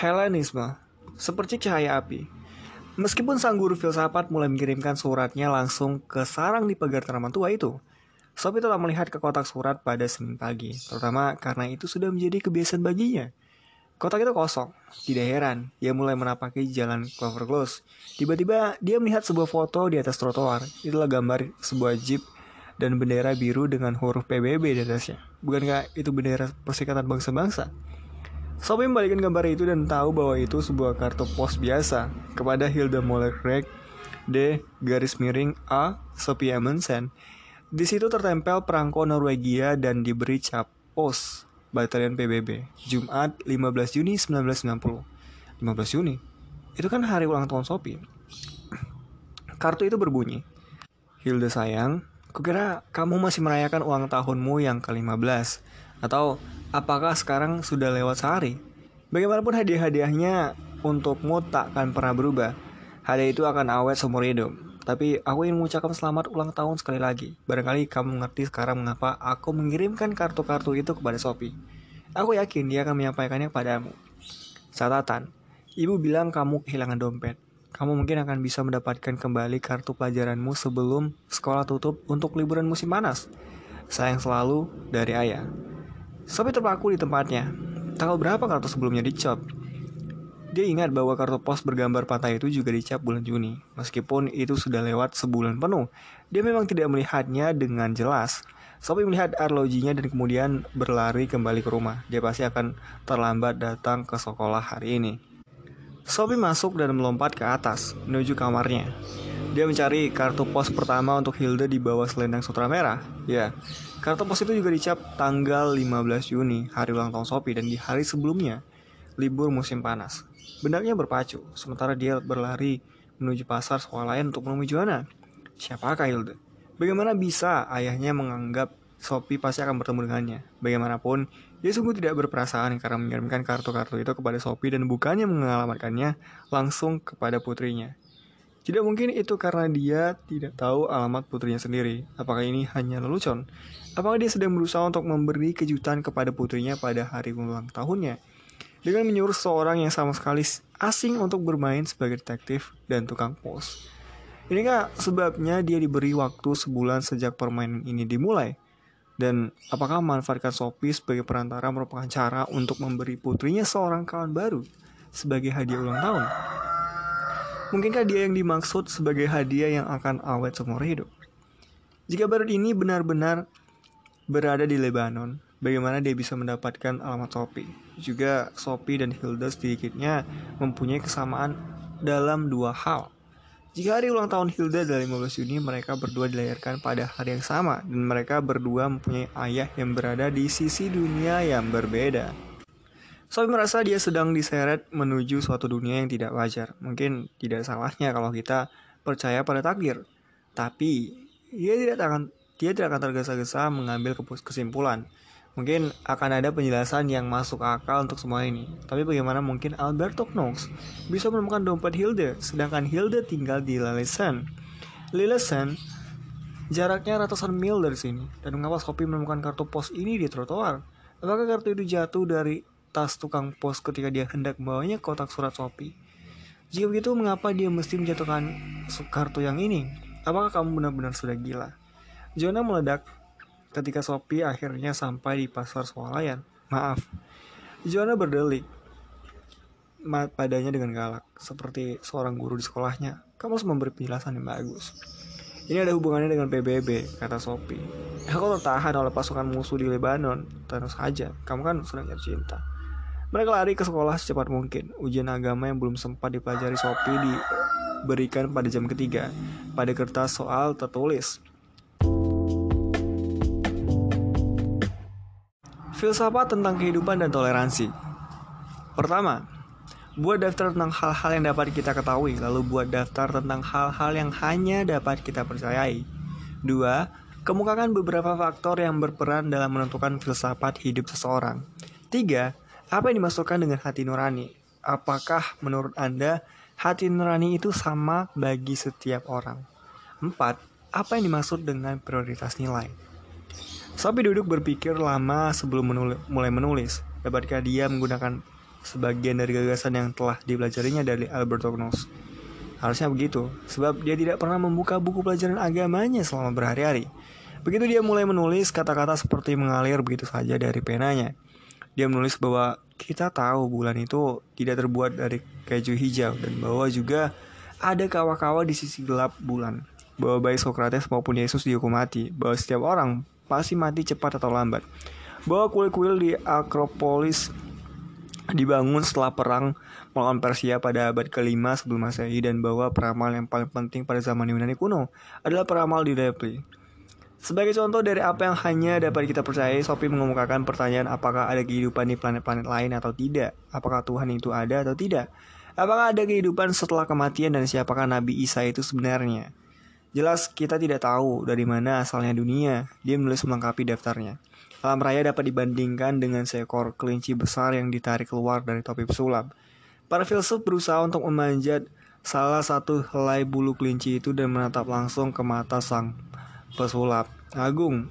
Helenisme, seperti cahaya api. Meskipun sang guru filsafat mulai mengirimkan suratnya langsung ke sarang di pagar tanaman tua itu, Sophie telah melihat ke kotak surat pada Senin pagi, terutama karena itu sudah menjadi kebiasaan baginya. Kotak itu kosong. Tidak heran, dia mulai menapaki jalan Clover Close. Tiba-tiba, dia melihat sebuah foto di atas trotoar. Itulah gambar sebuah jeep dan bendera biru dengan huruf PBB di atasnya. Bukankah itu bendera Perserikatan Bangsa-Bangsa? Sophie membalikkan gambar itu dan tahu bahwa itu sebuah kartu pos biasa kepada Hilda Moller-Craig D garis miring A Sophie Amundsen. Di situ tertempel perangko Norwegia dan diberi cap pos Batalion PBB, Jumat 15 Juni 1990. 15 Juni? Itu kan hari ulang tahun Sopi. Kartu itu berbunyi, Hilda sayang, kukira kamu masih merayakan ulang tahunmu yang ke-15. Atau apakah sekarang sudah lewat sehari? Bagaimanapun hadiah-hadiahnya untukmu tak akan pernah berubah. Hadiah itu akan awet seumur hidup. Tapi aku ingin mengucapkan selamat ulang tahun sekali lagi. Barangkali kamu mengerti sekarang mengapa aku mengirimkan kartu-kartu itu kepada Sophie. Aku yakin dia akan menyampaikannya padamu. Catatan, ibu bilang kamu kehilangan dompet. Kamu mungkin akan bisa mendapatkan kembali kartu pelajaranmu sebelum sekolah tutup untuk liburan musim panas. Sayang selalu dari ayah. Sophie terpaku di tempatnya. Tanggal berapa kartu sebelumnya dicop? Dia ingat bahwa kartu pos bergambar pantai itu juga dicap bulan Juni. Meskipun itu sudah lewat sebulan penuh, dia memang tidak melihatnya dengan jelas. Sophie melihat arlojinya dan kemudian berlari kembali ke rumah. Dia pasti akan terlambat datang ke sekolah hari ini. Sophie masuk dan melompat ke atas, menuju kamarnya. Dia mencari kartu pos pertama untuk Hilda di bawah selendang sutra merah. Ya, kartu pos itu juga dicap tanggal 15 Juni, hari ulang tahun Sophie, dan di hari sebelumnya, libur musim panas. Benaknya berpacu, sementara dia berlari menuju pasar sekolah lain untuk menemui Joanna. Siapakah Hilda? Bagaimana bisa ayahnya menganggap Sophie pasti akan bertemu dengannya? Bagaimanapun, dia sungguh tidak berperasaan karena mengirimkan kartu-kartu itu kepada Sophie dan bukannya mengalamatkannya langsung kepada putrinya. Tidak mungkin itu karena dia tidak tahu alamat putrinya sendiri. Apakah ini hanya lelucon? Apakah dia sedang berusaha untuk memberi kejutan kepada putrinya pada hari ulang tahunnya? dengan menyuruh seorang yang sama sekali asing untuk bermain sebagai detektif dan tukang pos. Ini kah sebabnya dia diberi waktu sebulan sejak permainan ini dimulai? Dan apakah memanfaatkan Sophie sebagai perantara merupakan cara untuk memberi putrinya seorang kawan baru sebagai hadiah ulang tahun? Mungkinkah dia yang dimaksud sebagai hadiah yang akan awet seumur hidup? Jika baru ini benar-benar berada di Lebanon, bagaimana dia bisa mendapatkan alamat Sophie. Juga Sophie dan Hilda sedikitnya mempunyai kesamaan dalam dua hal. Jika hari ulang tahun Hilda adalah 15 Juni, mereka berdua dilahirkan pada hari yang sama dan mereka berdua mempunyai ayah yang berada di sisi dunia yang berbeda. Sophie merasa dia sedang diseret menuju suatu dunia yang tidak wajar. Mungkin tidak salahnya kalau kita percaya pada takdir. Tapi, dia tidak akan dia tidak akan tergesa-gesa mengambil kesimpulan. Mungkin akan ada penjelasan yang masuk akal untuk semua ini. Tapi bagaimana mungkin Alberto Knox bisa menemukan dompet Hilde, sedangkan Hilde tinggal di Lillesen. Lillesen jaraknya ratusan mil dari sini. Dan mengapa Sophie menemukan kartu pos ini di trotoar? Apakah kartu itu jatuh dari tas tukang pos ketika dia hendak membawanya kotak surat Sophie? Jika begitu, mengapa dia mesti menjatuhkan kartu yang ini? Apakah kamu benar-benar sudah gila? Jonah meledak ketika Sophie akhirnya sampai di pasar swalayan. Maaf, Joanna berdelik padanya dengan galak, seperti seorang guru di sekolahnya. Kamu harus memberi penjelasan yang bagus. Ini ada hubungannya dengan PBB, kata Sophie. Aku tertahan oleh pasukan musuh di Lebanon. Tentu saja, kamu kan sedang jatuh cinta. Mereka lari ke sekolah secepat mungkin. Ujian agama yang belum sempat dipelajari Sophie diberikan pada jam ketiga. Pada kertas soal tertulis, Filsafat tentang kehidupan dan toleransi. Pertama, buat daftar tentang hal-hal yang dapat kita ketahui, lalu buat daftar tentang hal-hal yang hanya dapat kita percayai. Dua, kemukakan beberapa faktor yang berperan dalam menentukan filsafat hidup seseorang. Tiga, apa yang dimasukkan dengan hati nurani? Apakah menurut Anda hati nurani itu sama bagi setiap orang? Empat, apa yang dimaksud dengan prioritas nilai? Sophie duduk berpikir lama sebelum menulis, mulai menulis. Dapatkah dia menggunakan sebagian dari gagasan yang telah dipelajarinya dari Albert Knox. Harusnya begitu, sebab dia tidak pernah membuka buku pelajaran agamanya selama berhari-hari. Begitu dia mulai menulis, kata-kata seperti mengalir begitu saja dari penanya. Dia menulis bahwa kita tahu bulan itu tidak terbuat dari keju hijau dan bahwa juga ada kawah-kawah di sisi gelap bulan. Bahwa baik Socrates maupun Yesus dihukum mati, bahwa setiap orang pasti mati cepat atau lambat. Bahwa kuil-kuil di Akropolis dibangun setelah perang melawan Persia pada abad kelima sebelum Masehi dan bahwa peramal yang paling penting pada zaman Yunani kuno adalah peramal di Delphi. Sebagai contoh dari apa yang hanya dapat kita percayai, Sophie mengemukakan pertanyaan apakah ada kehidupan di planet-planet lain atau tidak? Apakah Tuhan itu ada atau tidak? Apakah ada kehidupan setelah kematian dan siapakah Nabi Isa itu sebenarnya? Jelas kita tidak tahu dari mana asalnya dunia. Dia menulis melengkapi daftarnya. Alam raya dapat dibandingkan dengan seekor kelinci besar yang ditarik keluar dari topi pesulap. Para filsuf berusaha untuk memanjat salah satu helai bulu kelinci itu dan menatap langsung ke mata sang pesulap agung.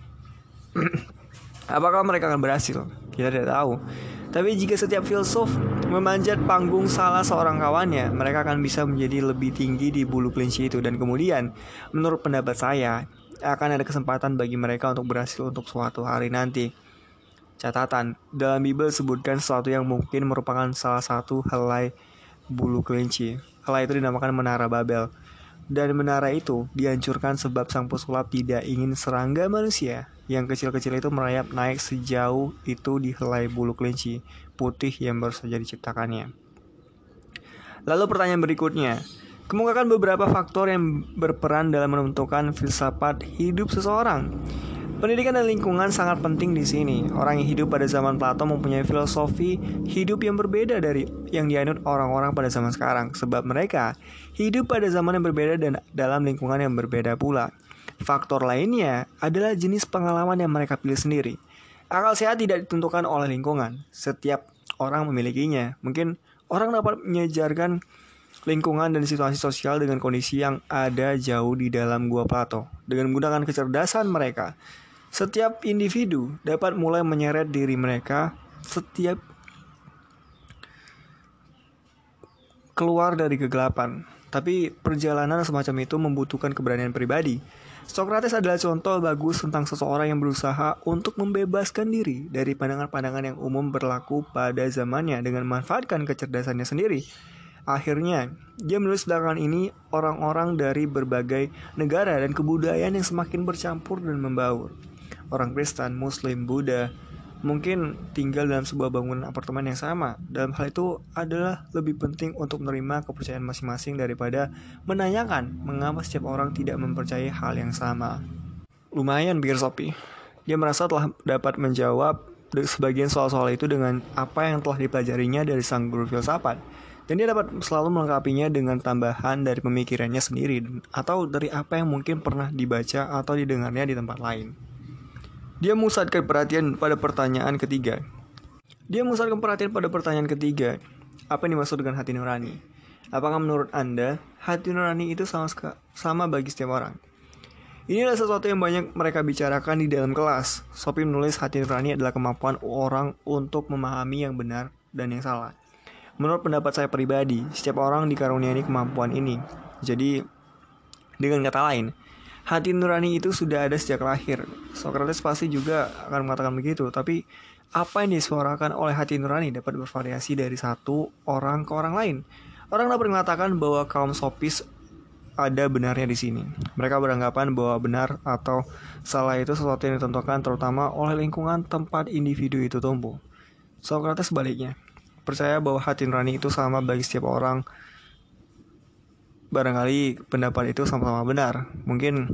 Apakah mereka akan berhasil? Kita tidak tahu. Tapi jika setiap filsuf memanjat panggung salah seorang kawannya, mereka akan bisa menjadi lebih tinggi di bulu kelinci itu dan kemudian, menurut pendapat saya, akan ada kesempatan bagi mereka untuk berhasil untuk suatu hari nanti. Catatan, dalam Bible sebutkan sesuatu yang mungkin merupakan salah satu helai bulu kelinci. Helai itu dinamakan Menara Babel. Dan menara itu dihancurkan sebab sang pesulap tidak ingin serangga manusia yang kecil-kecil itu merayap naik sejauh itu di helai bulu kelinci putih yang baru saja diciptakannya. Lalu pertanyaan berikutnya, kemukakan beberapa faktor yang berperan dalam menentukan filsafat hidup seseorang. Pendidikan dan lingkungan sangat penting di sini. Orang yang hidup pada zaman Plato mempunyai filosofi hidup yang berbeda dari yang dianut orang-orang pada zaman sekarang, sebab mereka hidup pada zaman yang berbeda dan dalam lingkungan yang berbeda pula. Faktor lainnya adalah jenis pengalaman yang mereka pilih sendiri. Akal sehat tidak ditentukan oleh lingkungan. Setiap orang memilikinya. Mungkin orang dapat menyejarkan lingkungan dan situasi sosial dengan kondisi yang ada jauh di dalam gua Plato. Dengan menggunakan kecerdasan mereka, setiap individu dapat mulai menyeret diri mereka setiap keluar dari kegelapan. Tapi perjalanan semacam itu membutuhkan keberanian pribadi. Socrates adalah contoh bagus tentang seseorang yang berusaha untuk membebaskan diri dari pandangan-pandangan yang umum berlaku pada zamannya dengan memanfaatkan kecerdasannya sendiri. Akhirnya, dia menulis belakangan ini orang-orang dari berbagai negara dan kebudayaan yang semakin bercampur dan membaur orang Kristen, Muslim, Buddha mungkin tinggal dalam sebuah bangunan apartemen yang sama. Dalam hal itu adalah lebih penting untuk menerima kepercayaan masing-masing daripada menanyakan mengapa setiap orang tidak mempercayai hal yang sama. Lumayan pikir Sopi. Dia merasa telah dapat menjawab sebagian soal-soal itu dengan apa yang telah dipelajarinya dari sang guru filsafat. Dan dia dapat selalu melengkapinya dengan tambahan dari pemikirannya sendiri atau dari apa yang mungkin pernah dibaca atau didengarnya di tempat lain. Dia memusatkan perhatian pada pertanyaan ketiga. Dia memusatkan perhatian pada pertanyaan ketiga. Apa yang dimaksud dengan hati nurani? Apakah menurut Anda, hati nurani itu sama, sama bagi setiap orang? Inilah sesuatu yang banyak mereka bicarakan di dalam kelas. Sophie menulis hati nurani adalah kemampuan orang untuk memahami yang benar dan yang salah. Menurut pendapat saya pribadi, setiap orang dikaruniai kemampuan ini. Jadi, dengan kata lain, hati nurani itu sudah ada sejak lahir. Socrates pasti juga akan mengatakan begitu, tapi apa yang disuarakan oleh hati nurani dapat bervariasi dari satu orang ke orang lain. Orang dapat mengatakan bahwa kaum sopis ada benarnya di sini. Mereka beranggapan bahwa benar atau salah itu sesuatu yang ditentukan terutama oleh lingkungan tempat individu itu tumbuh. Socrates sebaliknya, percaya bahwa hati nurani itu sama bagi setiap orang barangkali pendapat itu sama-sama benar. Mungkin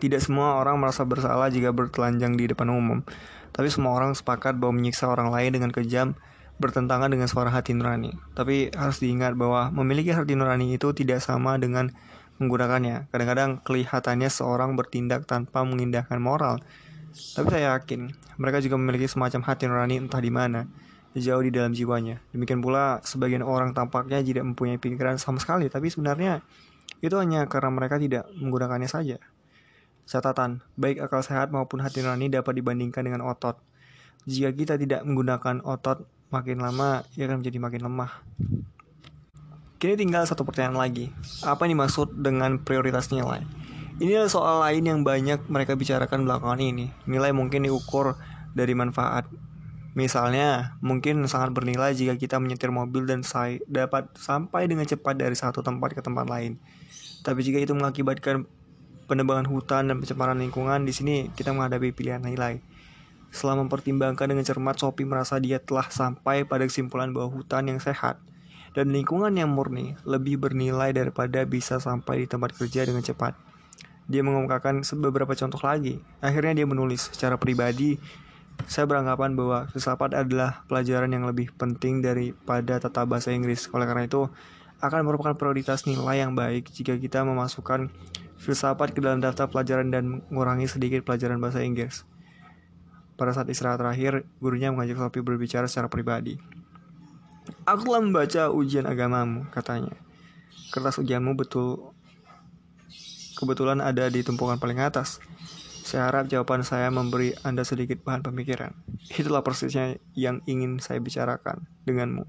tidak semua orang merasa bersalah jika bertelanjang di depan umum, tapi semua orang sepakat bahwa menyiksa orang lain dengan kejam bertentangan dengan suara hati nurani. Tapi harus diingat bahwa memiliki hati nurani itu tidak sama dengan menggunakannya. Kadang-kadang kelihatannya seorang bertindak tanpa mengindahkan moral. Tapi saya yakin mereka juga memiliki semacam hati nurani entah di mana jauh di dalam jiwanya. Demikian pula sebagian orang tampaknya tidak mempunyai pikiran sama sekali, tapi sebenarnya itu hanya karena mereka tidak menggunakannya saja. Catatan, baik akal sehat maupun hati nurani dapat dibandingkan dengan otot. Jika kita tidak menggunakan otot, makin lama ia akan menjadi makin lemah. Kini tinggal satu pertanyaan lagi. Apa yang dimaksud dengan prioritas nilai? Ini adalah soal lain yang banyak mereka bicarakan belakangan ini. Nilai mungkin diukur dari manfaat. Misalnya, mungkin sangat bernilai jika kita menyetir mobil dan saya dapat sampai dengan cepat dari satu tempat ke tempat lain. Tapi jika itu mengakibatkan penebangan hutan dan pencemaran lingkungan, di sini kita menghadapi pilihan nilai. Setelah mempertimbangkan dengan cermat, Sophie merasa dia telah sampai pada kesimpulan bahwa hutan yang sehat dan lingkungan yang murni lebih bernilai daripada bisa sampai di tempat kerja dengan cepat. Dia mengungkapkan beberapa contoh lagi. Akhirnya dia menulis secara pribadi, saya beranggapan bahwa filsafat adalah pelajaran yang lebih penting daripada tata bahasa Inggris. Oleh karena itu, akan merupakan prioritas nilai yang baik jika kita memasukkan filsafat ke dalam daftar pelajaran dan mengurangi sedikit pelajaran bahasa Inggris. Pada saat istirahat terakhir, gurunya mengajak Sophie berbicara secara pribadi. Aku telah membaca ujian agamamu, katanya. Kertas ujianmu betul kebetulan ada di tumpukan paling atas. Saya harap jawaban saya memberi Anda sedikit bahan pemikiran. Itulah persisnya yang ingin saya bicarakan denganmu.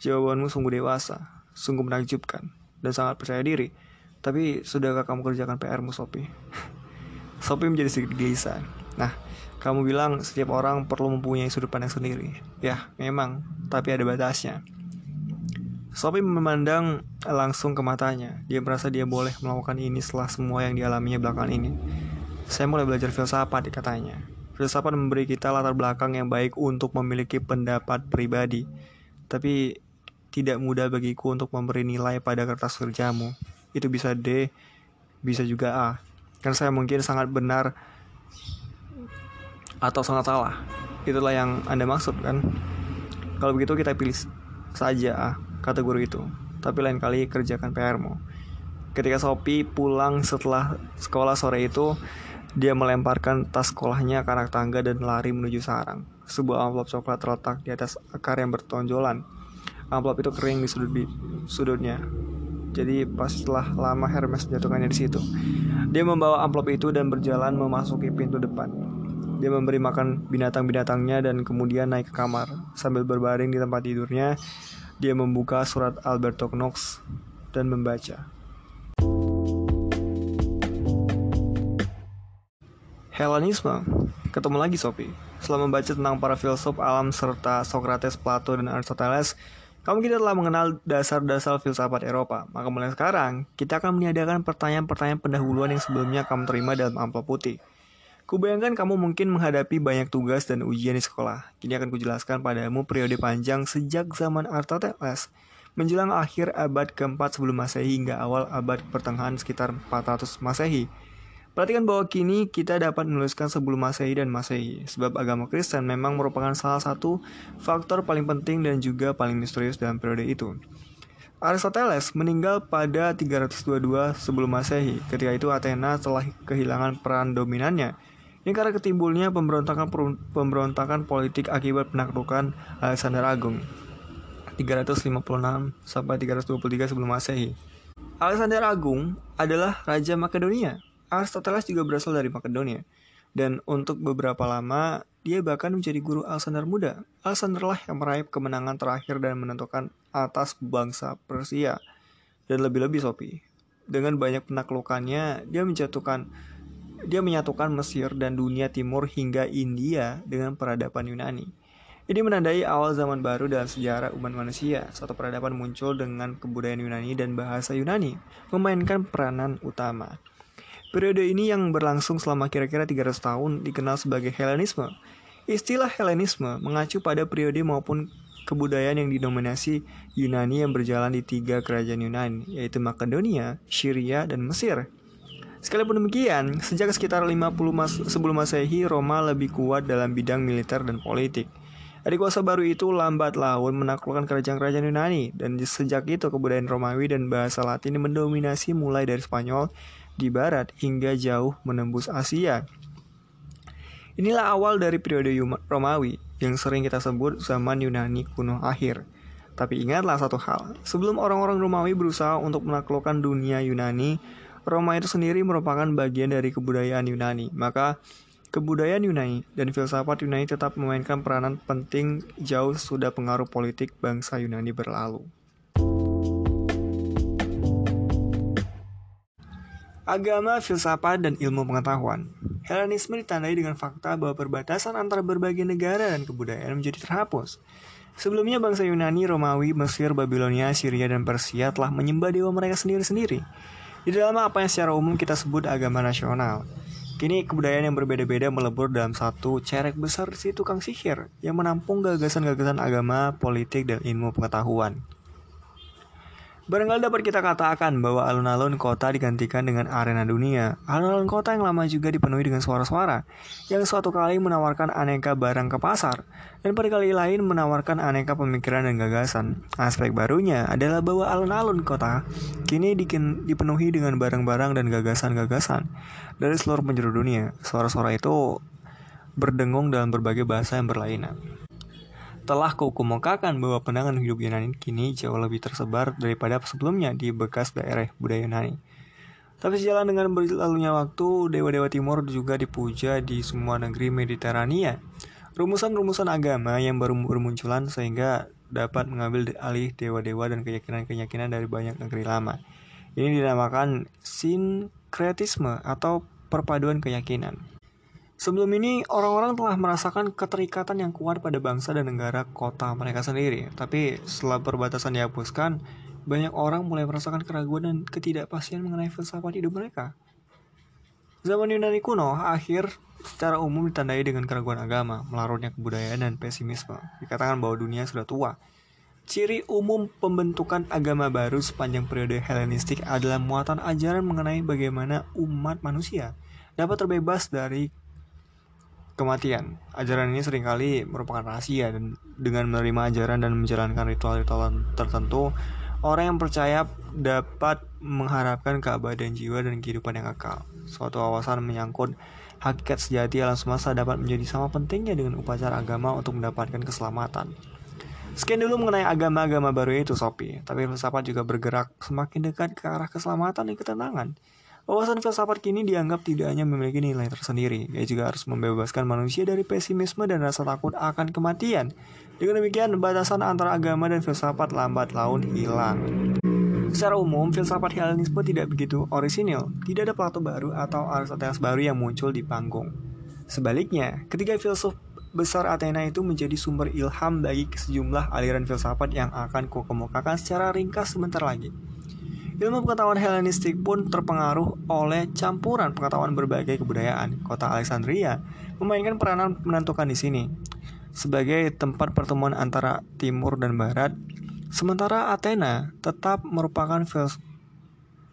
Jawabanmu sungguh dewasa, sungguh menakjubkan, dan sangat percaya diri. Tapi sudahkah kamu kerjakan PR-mu, Sophie? Sophie menjadi sedikit gelisah. Nah, kamu bilang setiap orang perlu mempunyai sudut pandang sendiri. Ya, memang, tapi ada batasnya. Sophie memandang langsung ke matanya. Dia merasa dia boleh melakukan ini setelah semua yang dialaminya belakangan ini. Saya mulai belajar filsafat, katanya. Filsafat memberi kita latar belakang yang baik untuk memiliki pendapat pribadi. Tapi tidak mudah bagiku untuk memberi nilai pada kertas kerjamu. Itu bisa D, bisa juga A. Karena saya mungkin sangat benar atau sangat salah. Itulah yang Anda maksud kan? Kalau begitu kita pilih saja A kata guru itu. Tapi lain kali kerjakan PR-mu. Ketika Sophie pulang setelah sekolah sore itu, dia melemparkan tas sekolahnya ke anak tangga dan lari menuju sarang. Sebuah amplop coklat terletak di atas akar yang bertonjolan. Amplop itu kering di sudut sudutnya. Jadi pas setelah lama Hermes menjatuhkannya di situ. Dia membawa amplop itu dan berjalan memasuki pintu depan. Dia memberi makan binatang-binatangnya dan kemudian naik ke kamar. Sambil berbaring di tempat tidurnya, dia membuka surat Alberto Knox dan membaca. Hellenisme. Ketemu lagi Sophie. Setelah membaca tentang para filsuf alam serta Socrates, Plato, dan Aristoteles, kamu kita telah mengenal dasar-dasar filsafat Eropa. Maka mulai sekarang, kita akan meniadakan pertanyaan-pertanyaan pendahuluan yang sebelumnya kamu terima dalam amplop putih. Kubayangkan kamu mungkin menghadapi banyak tugas dan ujian di sekolah. Kini akan kujelaskan padamu periode panjang sejak zaman Aristoteles menjelang akhir abad keempat sebelum Masehi hingga awal abad pertengahan sekitar 400 Masehi. Perhatikan bahwa kini kita dapat menuliskan sebelum Masehi dan Masehi, sebab agama Kristen memang merupakan salah satu faktor paling penting dan juga paling misterius dalam periode itu. Aristoteles meninggal pada 322 sebelum Masehi. Ketika itu Athena telah kehilangan peran dominannya ini karena ketimbulnya pemberontakan pemberontakan politik akibat penaklukan Alexander Agung 356 sampai 323 sebelum Masehi. Alexander Agung adalah raja Makedonia. Aristoteles juga berasal dari Makedonia. Dan untuk beberapa lama, dia bahkan menjadi guru Alexander muda. Alexander lah yang meraih kemenangan terakhir dan menentukan atas bangsa Persia. Dan lebih-lebih Sophie. Dengan banyak penaklukannya, dia menjatuhkan dia menyatukan Mesir dan dunia timur hingga India dengan peradaban Yunani. Ini menandai awal zaman baru dalam sejarah umat manusia. Suatu peradaban muncul dengan kebudayaan Yunani dan bahasa Yunani, memainkan peranan utama. Periode ini yang berlangsung selama kira-kira 300 tahun dikenal sebagai Helenisme. Istilah Helenisme mengacu pada periode maupun kebudayaan yang didominasi Yunani yang berjalan di tiga kerajaan Yunani, yaitu Makedonia, Syria, dan Mesir. Sekalipun demikian, sejak sekitar 50 mas sebelum Masehi, Roma lebih kuat dalam bidang militer dan politik. Dari kuasa baru itu lambat laun menaklukkan kerajaan-kerajaan Yunani dan sejak itu kebudayaan Romawi dan bahasa Latin mendominasi mulai dari Spanyol di barat hingga jauh menembus Asia. Inilah awal dari periode Romawi yang sering kita sebut zaman Yunani kuno akhir. Tapi ingatlah satu hal, sebelum orang-orang Romawi berusaha untuk menaklukkan dunia Yunani, Roma itu sendiri merupakan bagian dari kebudayaan Yunani. Maka kebudayaan Yunani dan filsafat Yunani tetap memainkan peranan penting jauh sudah pengaruh politik bangsa Yunani berlalu. Agama, filsafat, dan ilmu pengetahuan. Helenisme ditandai dengan fakta bahwa perbatasan antara berbagai negara dan kebudayaan menjadi terhapus. Sebelumnya bangsa Yunani, Romawi, Mesir, Babilonia, Syria, dan Persia telah menyembah dewa mereka sendiri-sendiri. Di dalam apa yang secara umum kita sebut agama nasional. Kini kebudayaan yang berbeda-beda melebur dalam satu cerek besar si tukang sihir yang menampung gagasan-gagasan agama, politik, dan ilmu pengetahuan. Barangkali dapat kita katakan bahwa alun-alun kota digantikan dengan arena dunia. Alun-alun kota yang lama juga dipenuhi dengan suara-suara, yang suatu kali menawarkan aneka barang ke pasar, dan pada kali lain menawarkan aneka pemikiran dan gagasan. Aspek barunya adalah bahwa alun-alun kota kini dipenuhi dengan barang-barang dan gagasan-gagasan dari seluruh penjuru dunia. Suara-suara itu berdengung dalam berbagai bahasa yang berlainan telah kukemukakan bahwa penangan hidup Yunani kini jauh lebih tersebar daripada sebelumnya di bekas daerah budaya Yunani. Tapi sejalan dengan berlalunya waktu, dewa-dewa timur juga dipuja di semua negeri Mediterania. Rumusan-rumusan agama yang baru bermunculan sehingga dapat mengambil alih dewa-dewa dan keyakinan-keyakinan dari banyak negeri lama. Ini dinamakan sinkretisme atau perpaduan keyakinan. Sebelum ini, orang-orang telah merasakan keterikatan yang kuat pada bangsa dan negara kota mereka sendiri. Tapi setelah perbatasan dihapuskan, banyak orang mulai merasakan keraguan dan ketidakpastian mengenai filsafat hidup mereka. Zaman Yunani kuno akhir secara umum ditandai dengan keraguan agama, melarutnya kebudayaan dan pesimisme. Dikatakan bahwa dunia sudah tua. Ciri umum pembentukan agama baru sepanjang periode Helenistik adalah muatan ajaran mengenai bagaimana umat manusia dapat terbebas dari kematian. Ajaran ini sering kali merupakan rahasia dan dengan menerima ajaran dan menjalankan ritual-ritual tertentu, orang yang percaya dapat mengharapkan keabadian jiwa dan kehidupan yang kekal. Suatu awasan menyangkut hakikat sejati alam semesta dapat menjadi sama pentingnya dengan upacara agama untuk mendapatkan keselamatan. Sekian dulu mengenai agama-agama baru itu, Sopi. Tapi filsafat juga bergerak semakin dekat ke arah keselamatan dan ketenangan. Wawasan filsafat kini dianggap tidak hanya memiliki nilai tersendiri, ia juga harus membebaskan manusia dari pesimisme dan rasa takut akan kematian. Dengan demikian, batasan antara agama dan filsafat lambat laun hilang. Secara umum, filsafat Helenisme tidak begitu orisinil, tidak ada Plato baru atau Aristoteles baru yang muncul di panggung. Sebaliknya, ketiga filsuf besar Athena itu menjadi sumber ilham bagi sejumlah aliran filsafat yang akan kukemukakan secara ringkas sebentar lagi. Ilmu pengetahuan Helenistik pun terpengaruh oleh campuran pengetahuan berbagai kebudayaan. Kota Alexandria memainkan peranan menentukan di sini sebagai tempat pertemuan antara timur dan barat, sementara Athena tetap merupakan fils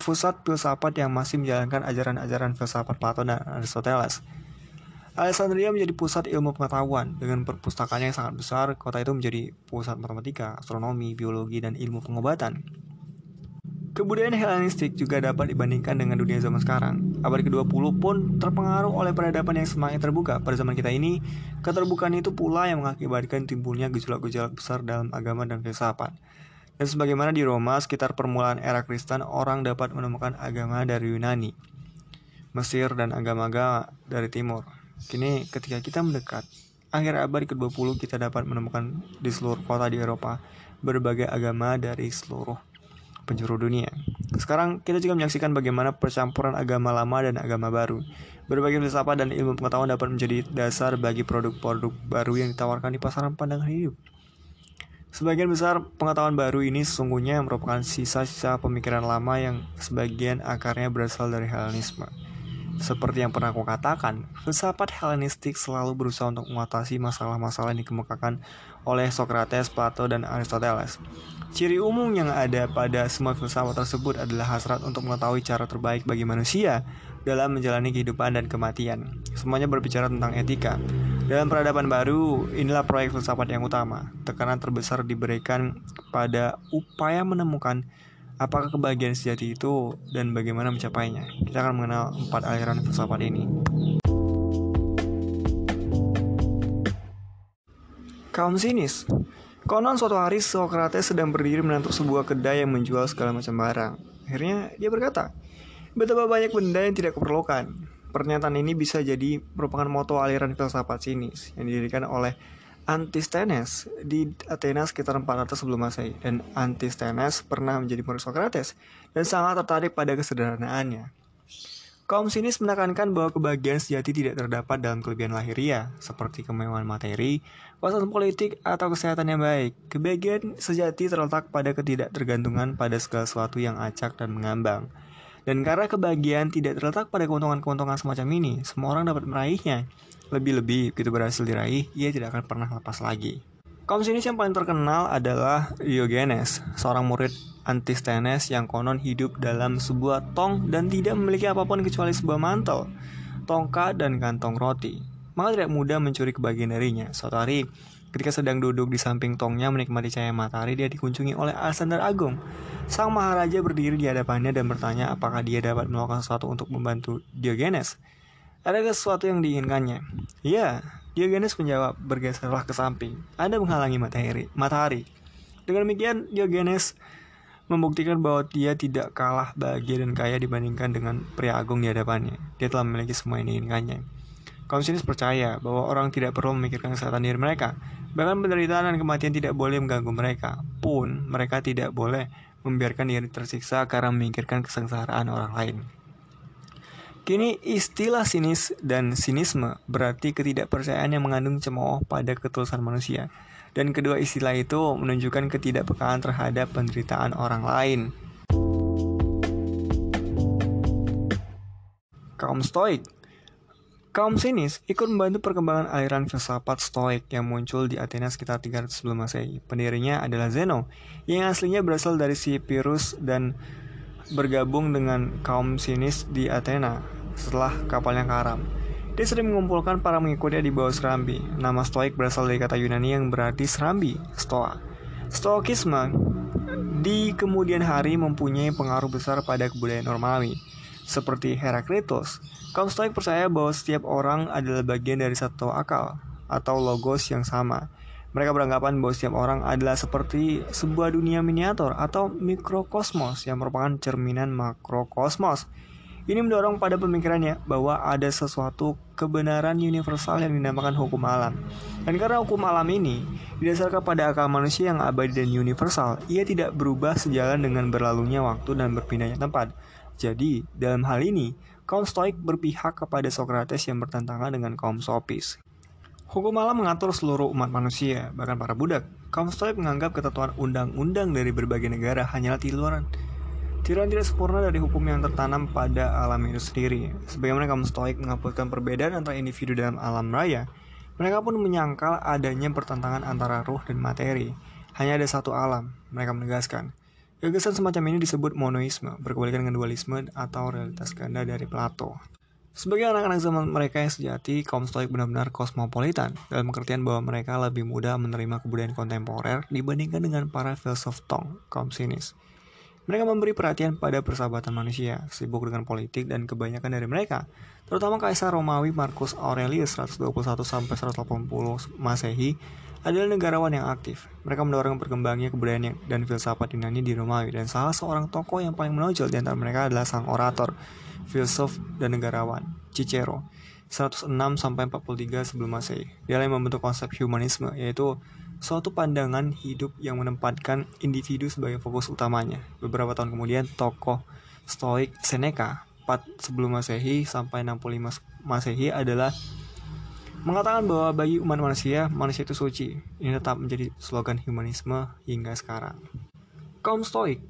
pusat filsafat yang masih menjalankan ajaran-ajaran filsafat Plato dan Aristoteles. Alexandria menjadi pusat ilmu pengetahuan dengan perpustakaan yang sangat besar. Kota itu menjadi pusat matematika, astronomi, biologi, dan ilmu pengobatan. Kebudayaan Helenistik juga dapat dibandingkan dengan dunia zaman sekarang. Abad ke-20 pun terpengaruh oleh peradaban yang semakin terbuka. Pada zaman kita ini, keterbukaan itu pula yang mengakibatkan timbulnya gejolak-gejolak besar dalam agama dan filsafat. Dan sebagaimana di Roma, sekitar permulaan era Kristen, orang dapat menemukan agama dari Yunani, Mesir, dan agama-agama dari Timur. Kini ketika kita mendekat, akhir abad ke-20 kita dapat menemukan di seluruh kota di Eropa berbagai agama dari seluruh penjuru dunia. Sekarang kita juga menyaksikan bagaimana percampuran agama lama dan agama baru. Berbagai filsafat dan ilmu pengetahuan dapat menjadi dasar bagi produk-produk baru yang ditawarkan di pasaran pandangan hidup. Sebagian besar pengetahuan baru ini sesungguhnya merupakan sisa-sisa pemikiran lama yang sebagian akarnya berasal dari Helenisme. Seperti yang pernah aku katakan, filsafat Helenistik selalu berusaha untuk mengatasi masalah-masalah yang dikemukakan oleh Socrates, Plato, dan Aristoteles. Ciri umum yang ada pada semua filsafat tersebut adalah hasrat untuk mengetahui cara terbaik bagi manusia dalam menjalani kehidupan dan kematian. Semuanya berbicara tentang etika. Dalam peradaban baru, inilah proyek filsafat yang utama. Tekanan terbesar diberikan pada upaya menemukan Apakah kebahagiaan sejati itu dan bagaimana mencapainya? Kita akan mengenal empat aliran filsafat ini. Kaum sinis Konon suatu hari Socrates sedang berdiri menantuk sebuah kedai yang menjual segala macam barang. Akhirnya dia berkata, Betapa banyak benda yang tidak kuperlukan. Pernyataan ini bisa jadi merupakan moto aliran filsafat sinis yang didirikan oleh Antisthenes di Athena sekitar 400 sebelum Masehi dan Antisthenes pernah menjadi murid Socrates dan sangat tertarik pada kesederhanaannya. Kaum sinis menekankan bahwa kebahagiaan sejati tidak terdapat dalam kelebihan lahiriah, seperti kemewahan materi, kuasa politik, atau kesehatan yang baik. Kebahagiaan sejati terletak pada ketidaktergantungan pada segala sesuatu yang acak dan mengambang. Dan karena kebahagiaan tidak terletak pada keuntungan-keuntungan semacam ini, semua orang dapat meraihnya. Lebih-lebih, begitu berhasil diraih, ia tidak akan pernah lepas lagi. Kaum sinis yang paling terkenal adalah Diogenes, seorang murid Antisthenes yang konon hidup dalam sebuah tong dan tidak memiliki apa pun kecuali sebuah mantel, tongkat, dan kantong roti. Maka tidak mudah mencuri kebahagiaan darinya. Suatu hari, ketika sedang duduk di samping tongnya menikmati cahaya matahari, dia dikunjungi oleh Alexander Agung. Sang Maharaja berdiri di hadapannya dan bertanya apakah dia dapat melakukan sesuatu untuk membantu Diogenes. Ada sesuatu yang diinginkannya? Ya, Diogenes menjawab, bergeserlah ke samping. Anda menghalangi matahari. matahari. Dengan demikian, Diogenes membuktikan bahwa dia tidak kalah bahagia dan kaya dibandingkan dengan pria agung di hadapannya. Dia telah memiliki semua yang diinginkannya. Kaum sinis percaya bahwa orang tidak perlu memikirkan kesehatan diri mereka. Bahkan penderitaan dan kematian tidak boleh mengganggu mereka. Pun, mereka tidak boleh membiarkan diri tersiksa karena memikirkan kesengsaraan orang lain. Kini istilah sinis dan sinisme berarti ketidakpercayaan yang mengandung cemooh pada ketulusan manusia. Dan kedua istilah itu menunjukkan ketidakpekaan terhadap penderitaan orang lain. Kaum Stoik Kaum sinis ikut membantu perkembangan aliran filsafat stoik yang muncul di Athena sekitar 300 sebelum masehi. Pendirinya adalah Zeno, yang aslinya berasal dari si Pyrrhus dan bergabung dengan kaum sinis di Athena setelah kapalnya karam. Dia sering mengumpulkan para mengikutnya di bawah serambi. Nama stoik berasal dari kata Yunani yang berarti serambi, stoa. Stoikisme di kemudian hari mempunyai pengaruh besar pada kebudayaan Romawi seperti Heraklitus, kaum Stoik percaya bahwa setiap orang adalah bagian dari satu akal atau logos yang sama. Mereka beranggapan bahwa setiap orang adalah seperti sebuah dunia miniatur atau mikrokosmos yang merupakan cerminan makrokosmos. Ini mendorong pada pemikirannya bahwa ada sesuatu kebenaran universal yang dinamakan hukum alam. Dan karena hukum alam ini didasarkan pada akal manusia yang abadi dan universal, ia tidak berubah sejalan dengan berlalunya waktu dan berpindahnya tempat. Jadi, dalam hal ini, kaum Stoik berpihak kepada Socrates yang bertentangan dengan kaum Sopis. Hukum alam mengatur seluruh umat manusia, bahkan para budak. Kaum Stoik menganggap ketentuan undang-undang dari berbagai negara hanyalah tiluran. Tiruan tidak sempurna dari hukum yang tertanam pada alam itu sendiri. Sebagaimana kaum Stoik menghapuskan perbedaan antara individu dalam alam raya, mereka pun menyangkal adanya pertentangan antara ruh dan materi. Hanya ada satu alam, mereka menegaskan. Gagasan semacam ini disebut monoisme, berkebalikan dengan dualisme atau realitas ganda dari Plato. Sebagai anak-anak zaman mereka yang sejati, kaum Stoik benar-benar kosmopolitan, dalam pengertian bahwa mereka lebih mudah menerima kebudayaan kontemporer dibandingkan dengan para filsuf Tong, kaum sinis. Mereka memberi perhatian pada persahabatan manusia, sibuk dengan politik dan kebanyakan dari mereka, terutama Kaisar Romawi Marcus Aurelius 121 sampai 180 Masehi adalah negarawan yang aktif. Mereka mendorong berkembangnya kebudayaan dan filsafat Yunani di Romawi dan salah seorang tokoh yang paling menonjol di antara mereka adalah sang orator, filsuf dan negarawan, Cicero. 106 sampai 43 sebelum Masehi. Dia yang membentuk konsep humanisme yaitu suatu pandangan hidup yang menempatkan individu sebagai fokus utamanya. Beberapa tahun kemudian tokoh Stoik Seneca 4 sebelum Masehi sampai 65 Masehi adalah mengatakan bahwa bagi umat manusia, manusia itu suci. Ini tetap menjadi slogan humanisme hingga sekarang. Kaum Stoik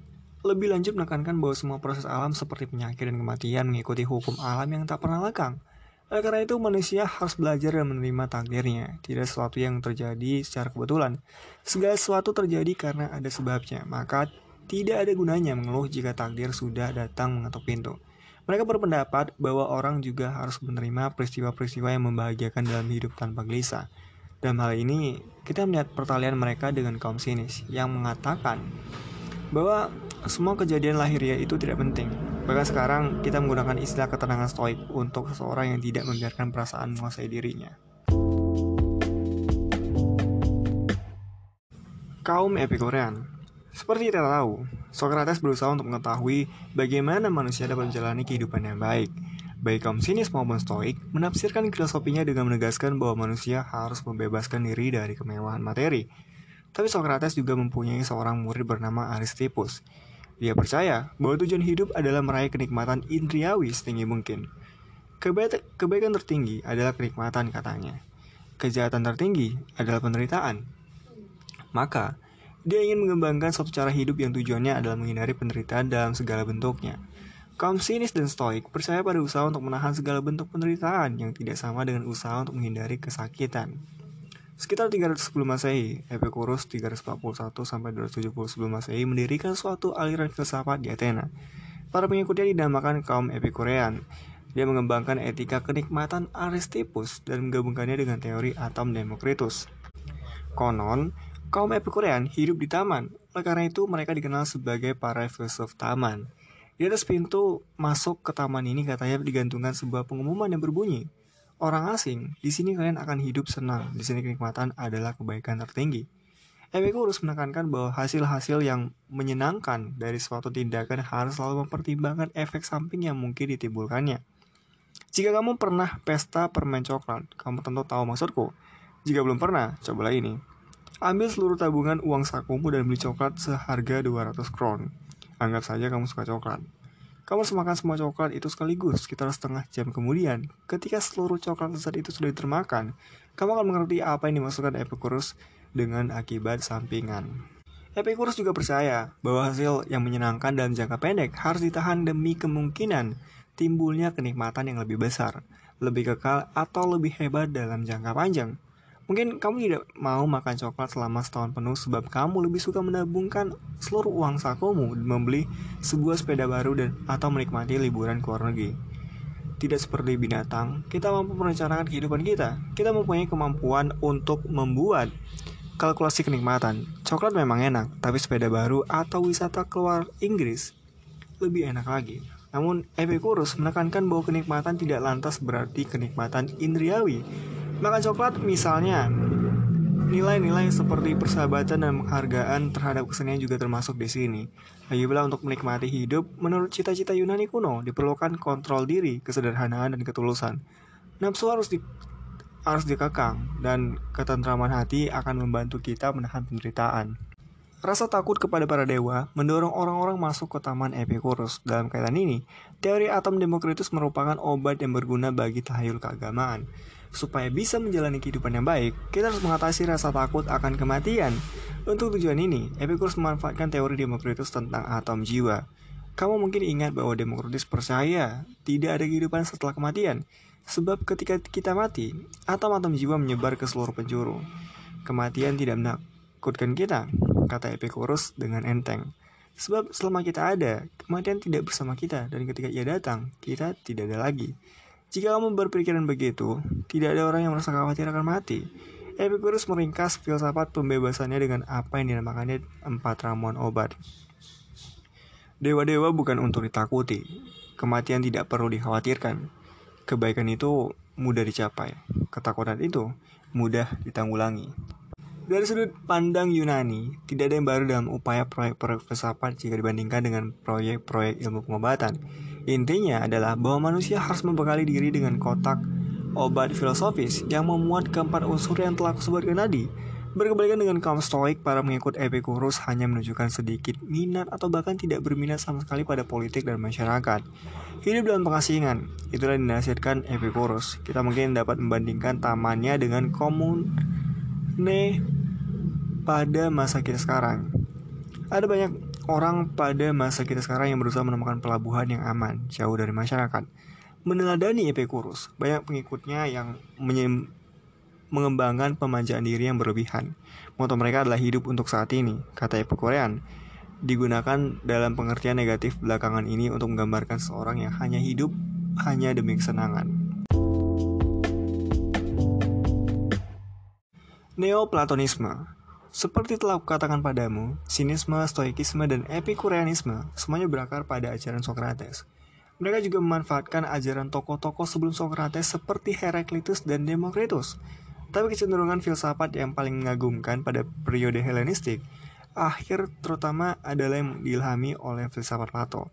lebih lanjut menekankan bahwa semua proses alam seperti penyakit dan kematian mengikuti hukum alam yang tak pernah lekang. Oleh karena itu, manusia harus belajar dan menerima takdirnya. Tidak sesuatu yang terjadi secara kebetulan. Segala sesuatu terjadi karena ada sebabnya. Maka tidak ada gunanya mengeluh jika takdir sudah datang mengetuk pintu. Mereka berpendapat bahwa orang juga harus menerima peristiwa-peristiwa yang membahagiakan dalam hidup tanpa gelisah. Dalam hal ini, kita melihat pertalian mereka dengan kaum sinis yang mengatakan bahwa semua kejadian lahiriah itu tidak penting. Bahkan sekarang kita menggunakan istilah ketenangan stoik untuk seseorang yang tidak membiarkan perasaan menguasai dirinya. Kaum Epikurean seperti kita tahu, Socrates berusaha untuk mengetahui bagaimana manusia dapat menjalani kehidupan yang baik. baik kaum sinis maupun stoik, menafsirkan filosofinya dengan menegaskan bahwa manusia harus membebaskan diri dari kemewahan materi. Tapi Socrates juga mempunyai seorang murid bernama Aristippus. Dia percaya bahwa tujuan hidup adalah meraih kenikmatan indriawi setinggi mungkin. kebaikan tertinggi adalah kenikmatan katanya. Kejahatan tertinggi adalah penderitaan. Maka, dia ingin mengembangkan suatu cara hidup yang tujuannya adalah menghindari penderitaan dalam segala bentuknya. Kaum sinis dan stoik percaya pada usaha untuk menahan segala bentuk penderitaan yang tidak sama dengan usaha untuk menghindari kesakitan. Sekitar 300 sebelum Masehi, Epicurus 341 sampai 270 sebelum Masehi mendirikan suatu aliran filsafat di Athena. Para pengikutnya dinamakan kaum Epikurean. Dia mengembangkan etika kenikmatan Aristippus dan menggabungkannya dengan teori atom Demokritus. Konon, kaum Epikurean hidup di taman. Oleh karena itu, mereka dikenal sebagai para filsuf taman. Di atas pintu masuk ke taman ini katanya digantungkan sebuah pengumuman yang berbunyi, Orang asing, di sini kalian akan hidup senang. Di sini kenikmatan adalah kebaikan tertinggi. Epicurus menekankan bahwa hasil-hasil yang menyenangkan dari suatu tindakan harus selalu mempertimbangkan efek samping yang mungkin ditimbulkannya. Jika kamu pernah pesta permen coklat, kamu tentu tahu maksudku. Jika belum pernah, cobalah ini. Ambil seluruh tabungan uang sakumu dan beli coklat seharga 200 kron. Anggap saja kamu suka coklat. Kamu harus makan semua coklat itu sekaligus sekitar setengah jam kemudian. Ketika seluruh coklat lezat itu sudah termakan, kamu akan mengerti apa yang dimaksudkan Epicurus dengan akibat sampingan. Epicurus juga percaya bahwa hasil yang menyenangkan dalam jangka pendek harus ditahan demi kemungkinan timbulnya kenikmatan yang lebih besar, lebih kekal, atau lebih hebat dalam jangka panjang. Mungkin kamu tidak mau makan coklat selama setahun penuh sebab kamu lebih suka menabungkan seluruh uang sakumu membeli sebuah sepeda baru dan atau menikmati liburan ke luar negeri. Tidak seperti binatang, kita mampu merencanakan kehidupan kita. Kita mempunyai kemampuan untuk membuat kalkulasi kenikmatan. Coklat memang enak, tapi sepeda baru atau wisata keluar Inggris lebih enak lagi. Namun Epicurus menekankan bahwa kenikmatan tidak lantas berarti kenikmatan indriawi, Makan coklat misalnya Nilai-nilai seperti persahabatan dan penghargaan terhadap kesenian juga termasuk di sini. Lagi pula untuk menikmati hidup, menurut cita-cita Yunani kuno, diperlukan kontrol diri, kesederhanaan, dan ketulusan. Nafsu harus di, harus dikekang, dan ketentraman hati akan membantu kita menahan penderitaan. Rasa takut kepada para dewa mendorong orang-orang masuk ke taman Epicurus. Dalam kaitan ini, teori atom Demokritus merupakan obat yang berguna bagi tahayul keagamaan. Supaya bisa menjalani kehidupan yang baik, kita harus mengatasi rasa takut akan kematian. Untuk tujuan ini, Epicurus memanfaatkan teori Demokritus tentang atom jiwa. Kamu mungkin ingat bahwa Demokritus percaya tidak ada kehidupan setelah kematian, sebab ketika kita mati, atom-atom jiwa menyebar ke seluruh penjuru. Kematian tidak menakutkan kita, kata Epicurus dengan enteng. Sebab selama kita ada, kematian tidak bersama kita, dan ketika ia datang, kita tidak ada lagi. Jika kamu berpikiran begitu, tidak ada orang yang merasa khawatir akan mati. Epicurus meringkas filsafat pembebasannya dengan apa yang dinamakannya empat ramuan obat. Dewa-dewa bukan untuk ditakuti. Kematian tidak perlu dikhawatirkan. Kebaikan itu mudah dicapai. Ketakutan itu mudah ditanggulangi. Dari sudut pandang Yunani, tidak ada yang baru dalam upaya proyek-proyek filsafat jika dibandingkan dengan proyek-proyek ilmu pengobatan. Intinya adalah bahwa manusia harus membekali diri dengan kotak obat filosofis yang memuat keempat unsur yang telah kusebutkan tadi. Berkebalikan dengan kaum stoik, para pengikut Epicurus hanya menunjukkan sedikit minat atau bahkan tidak berminat sama sekali pada politik dan masyarakat. Hidup dalam pengasingan, itulah dinasihatkan Epicurus. Kita mungkin dapat membandingkan tamannya dengan komune pada masa kita sekarang. Ada banyak orang pada masa kita sekarang yang berusaha menemukan pelabuhan yang aman, jauh dari masyarakat. Meneladani Epicurus, banyak pengikutnya yang mengembangkan pemanjaan diri yang berlebihan. Moto mereka adalah hidup untuk saat ini, kata Epikurean. Digunakan dalam pengertian negatif belakangan ini untuk menggambarkan seorang yang hanya hidup hanya demi kesenangan. Neoplatonisme seperti telah kukatakan padamu, sinisme, stoikisme, dan epikureanisme semuanya berakar pada ajaran Socrates. Mereka juga memanfaatkan ajaran tokoh-tokoh sebelum Socrates seperti Heraclitus dan Demokritus. Tapi kecenderungan filsafat yang paling mengagumkan pada periode Helenistik akhir terutama adalah yang diilhami oleh filsafat Plato.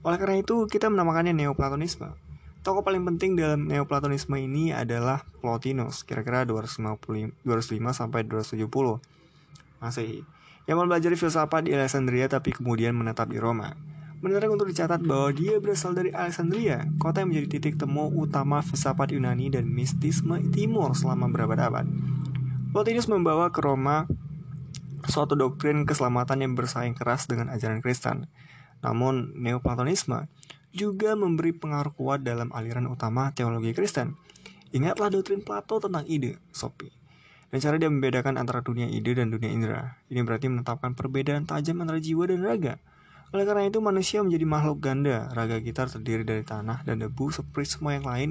Oleh karena itu, kita menamakannya Neoplatonisme. Tokoh paling penting dalam Neoplatonisme ini adalah Plotinus, kira-kira 250 205 sampai 270 Masehi, yang mempelajari filsafat di Alexandria tapi kemudian menetap di Roma. Menarik untuk dicatat bahwa dia berasal dari Alexandria, kota yang menjadi titik temu utama filsafat Yunani dan mistisme timur selama berabad-abad. Plotinus membawa ke Roma suatu doktrin keselamatan yang bersaing keras dengan ajaran Kristen. Namun, Neoplatonisme juga memberi pengaruh kuat dalam aliran utama teologi Kristen. Ingatlah doktrin Plato tentang ide, Sopi. Dan cara dia membedakan antara dunia ide dan dunia indera. Ini berarti menetapkan perbedaan tajam antara jiwa dan raga. Oleh karena itu manusia menjadi makhluk ganda. Raga kita terdiri dari tanah dan debu seperti semua yang lain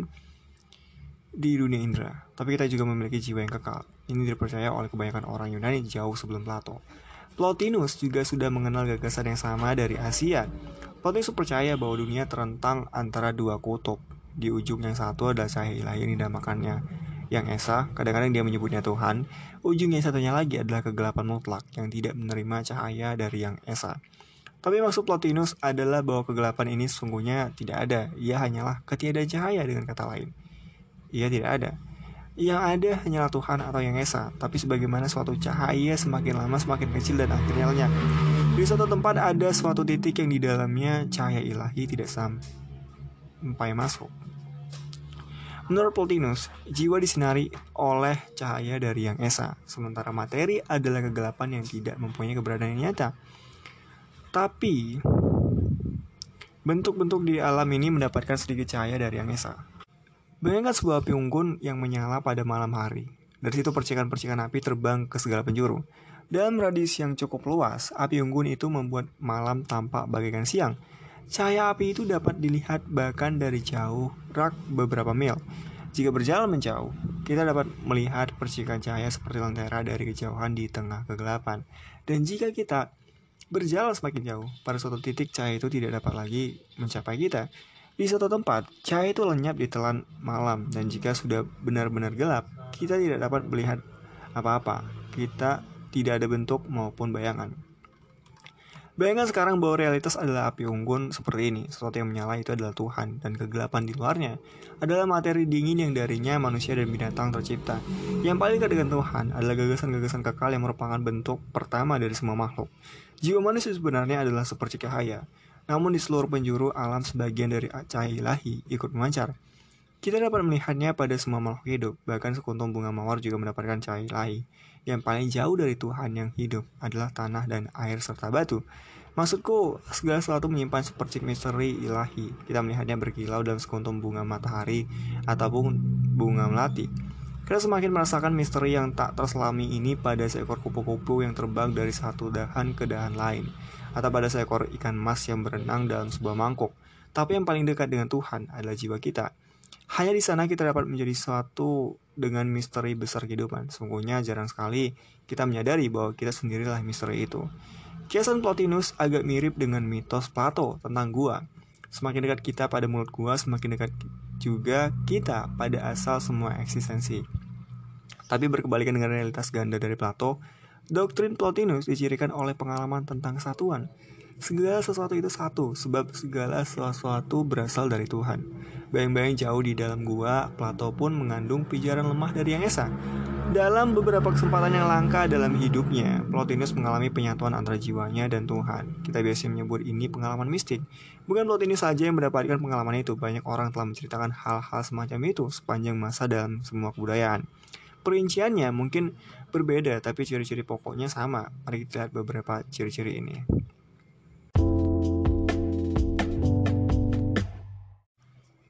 di dunia indera. Tapi kita juga memiliki jiwa yang kekal. Ini dipercaya oleh kebanyakan orang Yunani jauh sebelum Plato. Plotinus juga sudah mengenal gagasan yang sama dari Asia, Plotinus percaya bahwa dunia terentang antara dua kutub. Di ujung yang satu adalah cahaya ilahi yang dinamakannya yang Esa, kadang-kadang dia menyebutnya Tuhan. Ujung yang satunya lagi adalah kegelapan mutlak yang tidak menerima cahaya dari yang Esa. Tapi maksud Plotinus adalah bahwa kegelapan ini sungguhnya tidak ada. Ia hanyalah ketiadaan cahaya dengan kata lain. Ia tidak ada. Yang ada hanyalah Tuhan atau yang Esa. Tapi sebagaimana suatu cahaya semakin lama semakin kecil dan akhirnya lenyap. Di suatu tempat ada suatu titik yang di dalamnya cahaya ilahi tidak sampai masuk. Menurut Plotinus, jiwa disinari oleh cahaya dari yang esa, sementara materi adalah kegelapan yang tidak mempunyai keberadaan yang nyata. Tapi, bentuk-bentuk di alam ini mendapatkan sedikit cahaya dari yang esa. Bayangkan sebuah api unggun yang menyala pada malam hari. Dari situ percikan-percikan api terbang ke segala penjuru. Dalam radius yang cukup luas, api unggun itu membuat malam tampak bagaikan siang. Cahaya api itu dapat dilihat bahkan dari jauh rak beberapa mil. Jika berjalan menjauh, kita dapat melihat percikan cahaya seperti lentera dari kejauhan di tengah kegelapan. Dan jika kita berjalan semakin jauh, pada suatu titik cahaya itu tidak dapat lagi mencapai kita. Di suatu tempat, cahaya itu lenyap di telan malam, dan jika sudah benar-benar gelap, kita tidak dapat melihat apa-apa. Kita tidak ada bentuk maupun bayangan. Bayangkan sekarang bahwa realitas adalah api unggun seperti ini. Sesuatu yang menyala itu adalah Tuhan, dan kegelapan di luarnya adalah materi dingin yang darinya manusia dan binatang tercipta. Yang paling dekat dengan Tuhan adalah gagasan-gagasan kekal yang merupakan bentuk pertama dari semua makhluk. Jiwa manusia sebenarnya adalah seperti cahaya, namun di seluruh penjuru alam sebagian dari cahaya ilahi ikut memancar. Kita dapat melihatnya pada semua makhluk hidup, bahkan sekuntum bunga mawar juga mendapatkan cahaya ilahi. Yang paling jauh dari Tuhan yang hidup adalah tanah dan air serta batu. Maksudku, segala sesuatu menyimpan seperti misteri ilahi. Kita melihatnya berkilau dalam sekuntum bunga matahari ataupun bunga melati. Kita semakin merasakan misteri yang tak terselami ini pada seekor kupu-kupu yang terbang dari satu dahan ke dahan lain, atau pada seekor ikan mas yang berenang dalam sebuah mangkuk. Tapi yang paling dekat dengan Tuhan adalah jiwa kita. Hanya di sana kita dapat menjadi suatu dengan misteri besar kehidupan. Sungguhnya jarang sekali kita menyadari bahwa kita sendirilah misteri itu. Kiasan Plotinus agak mirip dengan mitos Plato tentang gua. Semakin dekat kita pada mulut gua, semakin dekat juga kita pada asal semua eksistensi. Tapi berkebalikan dengan realitas ganda dari Plato, doktrin Plotinus dicirikan oleh pengalaman tentang kesatuan. Segala sesuatu itu satu, sebab segala sesuatu berasal dari Tuhan. Bayang-bayang jauh di dalam gua, Plato pun mengandung pijaran lemah dari Yang Esa. Dalam beberapa kesempatan yang langka dalam hidupnya, Plotinus mengalami penyatuan antara jiwanya dan Tuhan. Kita biasa menyebut ini pengalaman mistik. Bukan Plotinus saja yang mendapatkan pengalaman itu, banyak orang telah menceritakan hal-hal semacam itu sepanjang masa dalam semua kebudayaan. Perinciannya mungkin berbeda, tapi ciri-ciri pokoknya sama. Mari kita lihat beberapa ciri-ciri ini.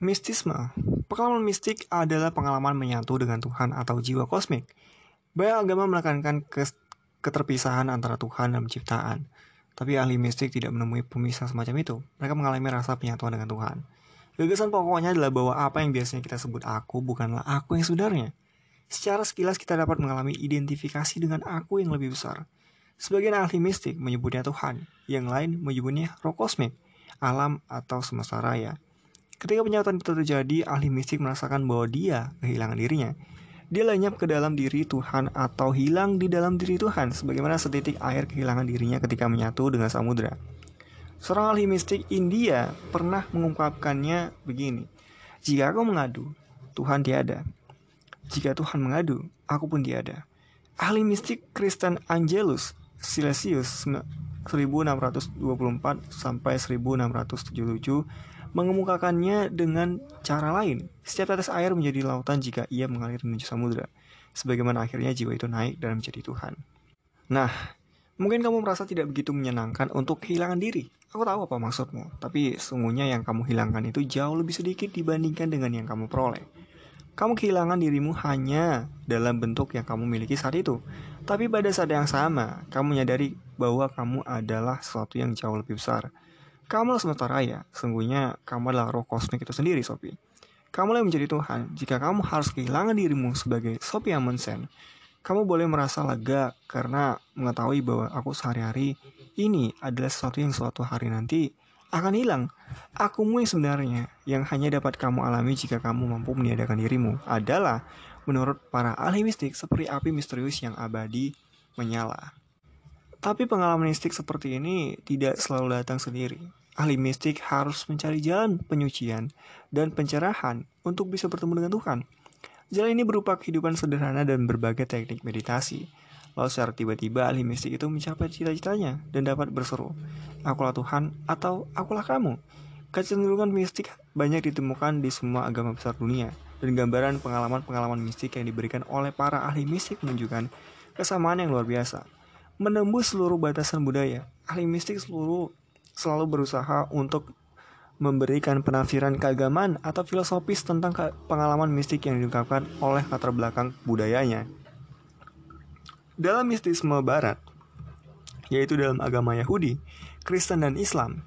Mistisme Pengalaman mistik adalah pengalaman menyatu dengan Tuhan atau jiwa kosmik. Banyak agama menekankan keterpisahan antara Tuhan dan penciptaan. Tapi ahli mistik tidak menemui pemisah semacam itu. Mereka mengalami rasa penyatuan dengan Tuhan. Gagasan pokoknya adalah bahwa apa yang biasanya kita sebut aku bukanlah aku yang sebenarnya. Secara sekilas kita dapat mengalami identifikasi dengan aku yang lebih besar. Sebagian ahli mistik menyebutnya Tuhan, yang lain menyebutnya roh kosmik, alam atau semesta raya. Ketika penyatuan itu terjadi, ahli mistik merasakan bahwa dia kehilangan dirinya. Dia lenyap ke dalam diri Tuhan atau hilang di dalam diri Tuhan, sebagaimana setitik air kehilangan dirinya ketika menyatu dengan samudera. Seorang ahli mistik India pernah mengungkapkannya begini. Jika aku mengadu, Tuhan tiada. Jika Tuhan mengadu, aku pun tiada. Ahli mistik Kristen Angelus Silesius 1624 sampai 1677 mengemukakannya dengan cara lain. Setiap tetes air menjadi lautan jika ia mengalir menuju samudera. Sebagaimana akhirnya jiwa itu naik dan menjadi Tuhan. Nah, mungkin kamu merasa tidak begitu menyenangkan untuk kehilangan diri. Aku tahu apa maksudmu, tapi sungguhnya yang kamu hilangkan itu jauh lebih sedikit dibandingkan dengan yang kamu peroleh. Kamu kehilangan dirimu hanya dalam bentuk yang kamu miliki saat itu. Tapi pada saat yang sama, kamu menyadari bahwa kamu adalah sesuatu yang jauh lebih besar. Kamu semesta raya, sungguhnya kamu adalah roh kosmik itu sendiri, Sophie. Kamu yang menjadi Tuhan. Jika kamu harus kehilangan dirimu sebagai Sophie Amundsen, kamu boleh merasa lega karena mengetahui bahwa aku sehari-hari ini adalah sesuatu yang suatu hari nanti akan hilang. Akumu yang sebenarnya yang hanya dapat kamu alami jika kamu mampu meniadakan dirimu adalah menurut para ahli mistik seperti api misterius yang abadi menyala. Tapi pengalaman mistik seperti ini tidak selalu datang sendiri. Ahli mistik harus mencari jalan penyucian dan pencerahan untuk bisa bertemu dengan Tuhan. Jalan ini berupa kehidupan sederhana dan berbagai teknik meditasi Lalu secara tiba-tiba ahli mistik itu mencapai cita-citanya dan dapat berseru, Akulah Tuhan atau Akulah kamu. Kecenderungan mistik banyak ditemukan di semua agama besar dunia, dan gambaran pengalaman-pengalaman mistik yang diberikan oleh para ahli mistik menunjukkan kesamaan yang luar biasa. Menembus seluruh batasan budaya, ahli mistik seluruh selalu berusaha untuk memberikan penafsiran keagamaan atau filosofis tentang pengalaman mistik yang diungkapkan oleh latar belakang budayanya. Dalam mistisme barat, yaitu dalam agama Yahudi, Kristen dan Islam,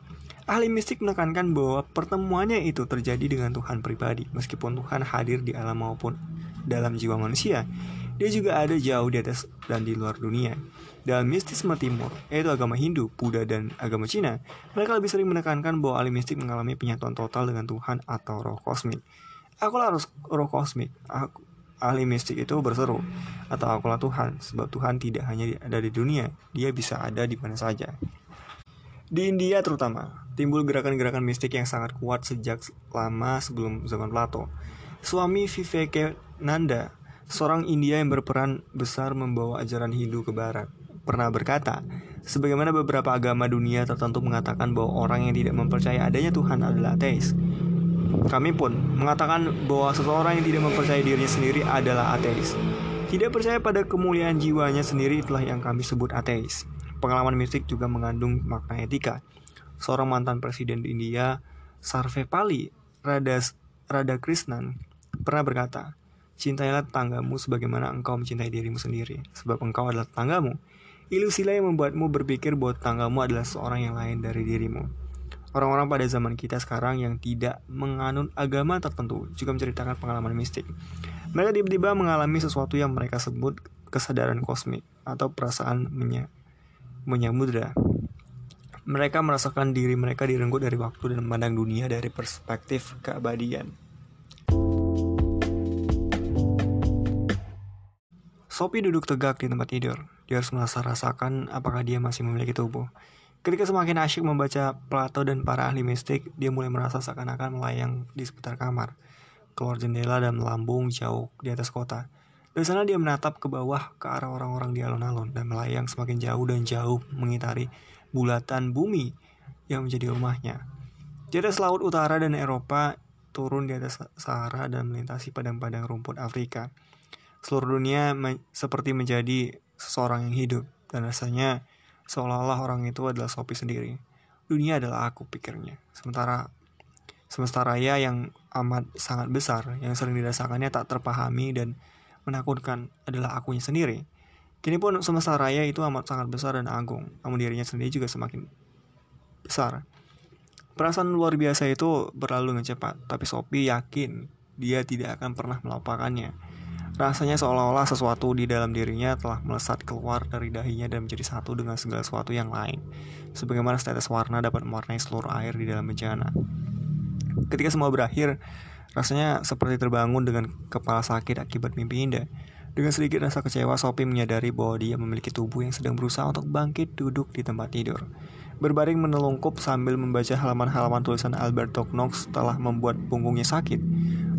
ahli mistik menekankan bahwa pertemuannya itu terjadi dengan Tuhan pribadi, meskipun Tuhan hadir di alam maupun dalam jiwa manusia. Dia juga ada jauh di atas dan di luar dunia. Dalam mistisme timur, yaitu agama Hindu, Buddha, dan agama Cina, mereka lebih sering menekankan bahwa ahli mistik mengalami penyatuan total dengan Tuhan atau roh kosmik. Aku harus roh kosmik. Aku, ahli mistik itu berseru, atau akulah Tuhan, sebab Tuhan tidak hanya ada di dunia, dia bisa ada di mana saja. Di India terutama, timbul gerakan-gerakan mistik yang sangat kuat sejak lama sebelum zaman Plato. Suami Vivekananda, seorang India yang berperan besar membawa ajaran Hindu ke barat, pernah berkata, sebagaimana beberapa agama dunia tertentu mengatakan bahwa orang yang tidak mempercaya adanya Tuhan adalah ateis. Kami pun mengatakan bahwa seseorang yang tidak mempercayai dirinya sendiri adalah ateis. Tidak percaya pada kemuliaan jiwanya sendiri itulah yang kami sebut ateis. Pengalaman mistik juga mengandung makna etika. Seorang mantan presiden di India, Sarvepali Radas Radhakrishnan, pernah berkata, Cintailah tetanggamu sebagaimana engkau mencintai dirimu sendiri, sebab engkau adalah tetanggamu. Ilusilah yang membuatmu berpikir bahwa tetanggamu adalah seorang yang lain dari dirimu. Orang-orang pada zaman kita sekarang yang tidak menganut agama tertentu juga menceritakan pengalaman mistik. Mereka tiba-tiba mengalami sesuatu yang mereka sebut kesadaran kosmik atau perasaan menya menyamudra. Mereka merasakan diri mereka direnggut dari waktu dan memandang dunia dari perspektif keabadian. Sophie duduk tegak di tempat tidur. Dia harus merasa rasakan apakah dia masih memiliki tubuh. Ketika semakin asyik membaca Plato dan para ahli mistik, dia mulai merasa seakan-akan melayang di sekitar kamar, keluar jendela dan melambung jauh di atas kota. Dari sana dia menatap ke bawah ke arah orang-orang di alun-alun dan melayang semakin jauh dan jauh mengitari bulatan bumi yang menjadi rumahnya. Di atas laut utara dan Eropa, turun di atas Sahara dan melintasi padang-padang rumput Afrika. Seluruh dunia me seperti menjadi seseorang yang hidup dan rasanya Seolah-olah orang itu adalah Sophie sendiri. Dunia adalah aku pikirnya. Sementara semesta raya yang amat sangat besar, yang sering dirasakannya tak terpahami dan menakutkan adalah akunya sendiri. Kini pun semesta raya itu amat sangat besar dan agung, namun dirinya sendiri juga semakin besar. Perasaan luar biasa itu berlalu dengan cepat, tapi Sophie yakin dia tidak akan pernah melupakannya. Rasanya seolah-olah sesuatu di dalam dirinya telah melesat keluar dari dahinya dan menjadi satu dengan segala sesuatu yang lain. Sebagaimana setetes warna dapat mewarnai seluruh air di dalam bejana. Ketika semua berakhir, rasanya seperti terbangun dengan kepala sakit akibat mimpi indah. Dengan sedikit rasa kecewa, Sophie menyadari bahwa dia memiliki tubuh yang sedang berusaha untuk bangkit duduk di tempat tidur. berbaring menelungkup sambil membaca halaman-halaman tulisan Alberto Knox telah membuat punggungnya sakit.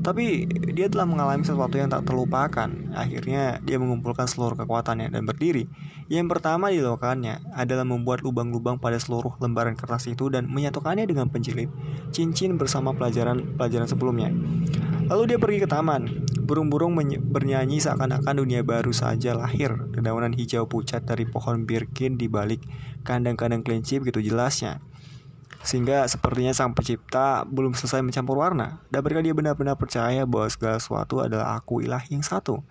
Tapi dia telah mengalami sesuatu yang tak terlupakan. Akhirnya dia mengumpulkan seluruh kekuatannya dan berdiri. Yang pertama dilakukannya adalah membuat lubang-lubang pada seluruh lembaran kertas itu dan menyatukannya dengan penjilid cincin bersama pelajaran-pelajaran sebelumnya. Lalu dia pergi ke taman. Burung-burung bernyanyi seakan-akan dunia baru saja lahir. Dedaunan hijau pucat dari pohon birkin di balik kandang-kandang kelinci begitu jelasnya. Sehingga sepertinya sang pencipta belum selesai mencampur warna. Mereka dia benar-benar percaya bahwa segala sesuatu adalah aku ilahi yang satu.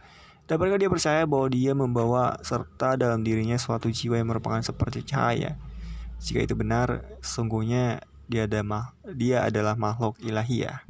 Mereka dia percaya bahwa dia membawa serta dalam dirinya suatu jiwa yang merupakan seperti cahaya. Jika itu benar, sungguhnya dia, ada dia adalah makhluk ilahiyah.